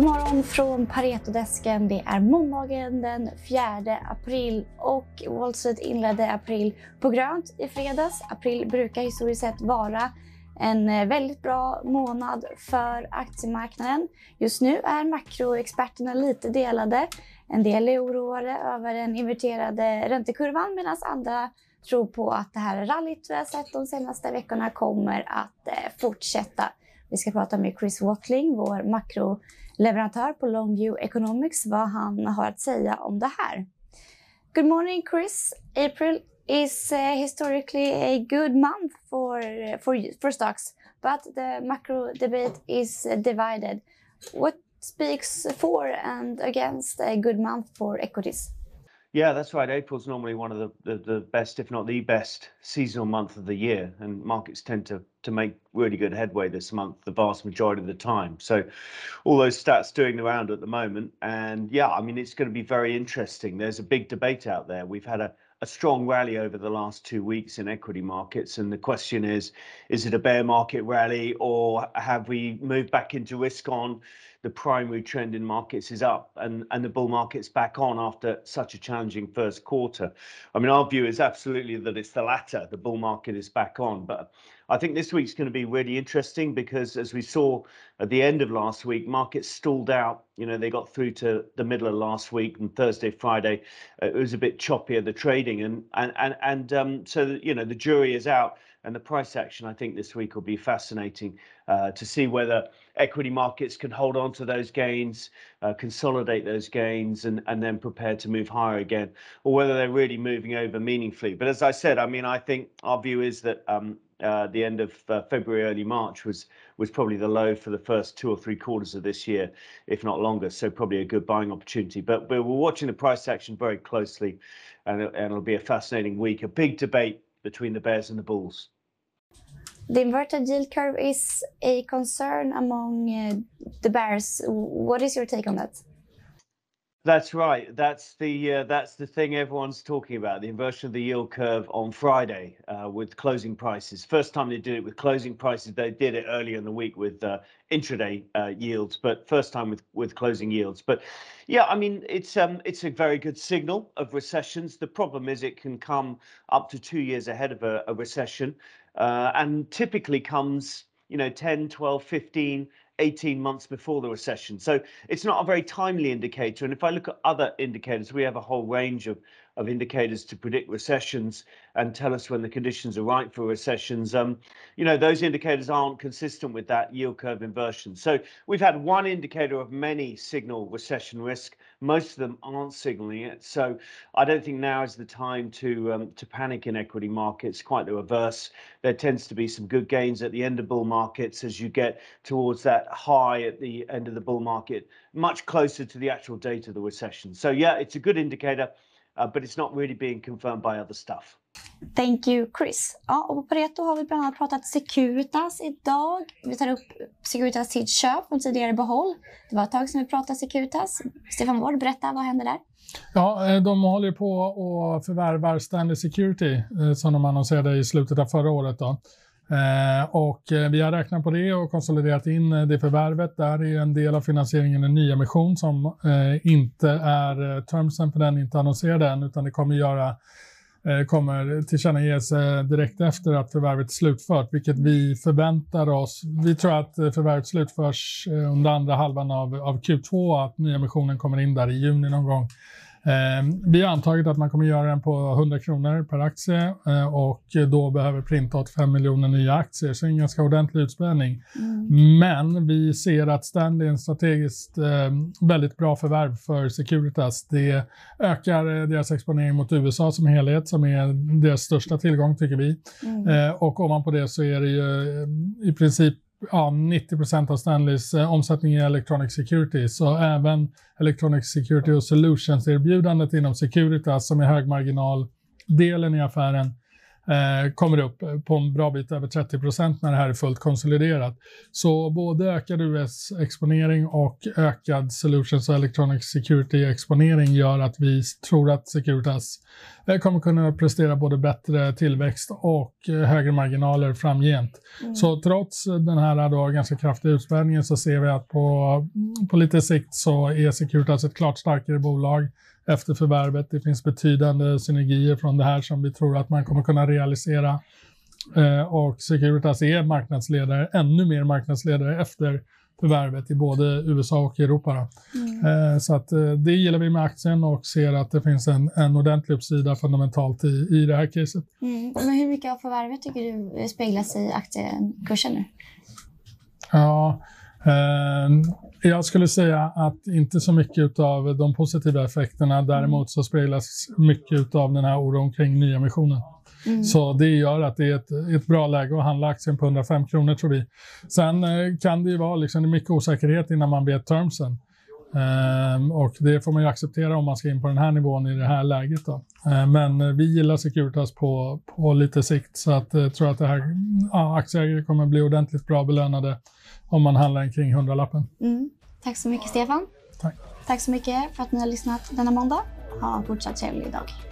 God morgon från Paretodesken. Det är måndagen den 4 april och Wall Street inledde april på grönt i fredags. April brukar historiskt sett vara en eh, väldigt bra månad för aktiemarknaden. Just nu är makroexperterna lite delade. En del är oroade över den inverterade räntekurvan medan andra tror på att det här rallyt vi har sett de senaste veckorna kommer att eh, fortsätta. Vi ska prata med Chris Watling, vår makroleverantör på Longview Economics, vad han har att säga om det här. Good morning Chris. April is uh, historically a good month for, eh, for, for stocks, but the macro debate is eh, divided. What speaks for and against a good month for equities? Yeah, that's right. April's normally one of the, the, the, best, if not the best, seasonal month of the year, and markets tend to to make really good headway this month, the vast majority of the time. So, all those stats doing the round at the moment, and yeah, I mean it's going to be very interesting. There's a big debate out there. We've had a a strong rally over the last two weeks in equity markets. And the question is, is it a bear market rally or have we moved back into risk on? The primary trend in markets is up and, and the bull market's back on after such a challenging first quarter. I mean, our view is absolutely that it's the latter. The bull market is back on. But I think this week's going to be really interesting because as we saw at the end of last week, markets stalled out. You know, they got through to the middle of last week and Thursday, Friday, uh, it was a bit choppier, the trading. And, and, and, and um, so, you know, the jury is out and the price action, I think this week will be fascinating uh, to see whether equity markets can hold on to those gains, uh, consolidate those gains, and, and then prepare to move higher again, or whether they're really moving over meaningfully. But as I said, I mean, I think our view is that um, uh, the end of uh, February, early March was was probably the low for the first two or three quarters of this year, if not longer. So probably a good buying opportunity. But, we're watching the price action very closely, and, and it'll be a fascinating week. A big debate between the bears and the bulls. The inverted yield curve is a concern among uh, the bears. What is your take on that? That's right. That's the uh, that's the thing everyone's talking about. The inversion of the yield curve on Friday uh, with closing prices. First time they did it with closing prices. They did it earlier in the week with uh, intraday uh, yields, but first time with with closing yields. But yeah, I mean it's um it's a very good signal of recessions. The problem is it can come up to two years ahead of a, a recession, uh, and typically comes you know 10, 12, 15 18 months before the recession. So it's not a very timely indicator. And if I look at other indicators, we have a whole range of of indicators to predict recessions and tell us when the conditions are right for recessions. Um, you know, those indicators aren't consistent with that yield curve inversion. So we've had one indicator of many signal recession risk. Most of them aren't signaling it. So I don't think now is the time to um, to panic in equity markets. Quite the reverse. There tends to be some good gains at the end of bull markets as you get towards that high at the end of the bull market, much closer to the actual date of the recession. So yeah, it's a good indicator uh, but it's not really being confirmed by other stuff. Thank you Chris. Ja, och på Pareto har vi bland annat pratat Securitas idag. Vi tar upp Securitas tidsköp från tidigare behåll. Det var ett tag sedan vi pratade Securitas. Stefan Wård, berätta, vad händer där? Ja, eh, de håller på och förvärvar Stanley Security eh, som de annonserade i slutet av förra året. Då. Eh, och eh, vi har räknat på det och konsoliderat in eh, det förvärvet. Där är en del av finansieringen en nyemission som eh, inte är eh, termsen för den inte annonserad än utan det kommer göra eh, kommer tillkännages direkt efter att förvärvet är slutfört, vilket vi förväntar oss. Vi tror att förvärvet slutförs under andra halvan av, av Q2, att nyemissionen kommer in där i juni någon gång. Eh, vi har antagit att man kommer göra den på 100 kronor per aktie eh, och då behöver printa 85 miljoner nya aktier, så en ganska ordentlig utspädning. Mm. Men vi ser att Stanley är en strategiskt eh, väldigt bra förvärv för Securitas. Det ökar deras exponering mot USA som helhet, som är deras största tillgång tycker vi. Mm. och ovanpå det så är det ju i princip ja, 90% av Stanleys eh, omsättning är Electronic Security, så även Electronic Security och Solutions-erbjudandet inom Securitas som är högmarginaldelen i affären eh, kommer upp på en bra bit över 30 procent när det här är fullt konsoliderat. Så både ökad US-exponering och ökad Solutions och Electronic Security-exponering gör att vi tror att Securitas eh, kommer kunna prestera både bättre tillväxt och eh, högre marginaler framgent. Mm. Så trots den här då ganska kraftiga utspädningen så ser vi att på, på lite sikt så är Securitas ett klart starkare bolag efter förvärvet. Det finns betydande synergier från det här som vi tror att man kommer kunna realisera. Eh, och Securitas är marknadsledare, ännu mer marknadsledare efter förvärvet i både USA och Europa. Mm. Eh, så att, eh, det gillar vi med aktien och ser att det finns en, en ordentlig uppsida fundamentalt i, i det här caset. Mm. Men hur mycket av förvärvet tycker du speglas i aktiekursen nu? Ja, Ehm, jag skulle säga att inte så mycket av de positiva effekterna. Däremot så speglas mycket av den här oron kring nyemissionen. Mm. Så det gör att det är ett, ett, bra läge att handla aktien på 105 kronor tror vi. Sen eh, kan det ju vara liksom mycket osäkerhet innan man vet termsen. Um, och det får man ju acceptera om man ska in på den här nivån i det här läget. Då. Uh, men vi gillar Securitas på, på lite sikt så att jag uh, tror att det här uh, aktieägare kommer bli ordentligt bra belönade om man handlar kring hundralappen. Mm. Tack så mycket Stefan. Tack. Tack så mycket för att ni har lyssnat denna måndag. Ha en fortsatt trevlig dag.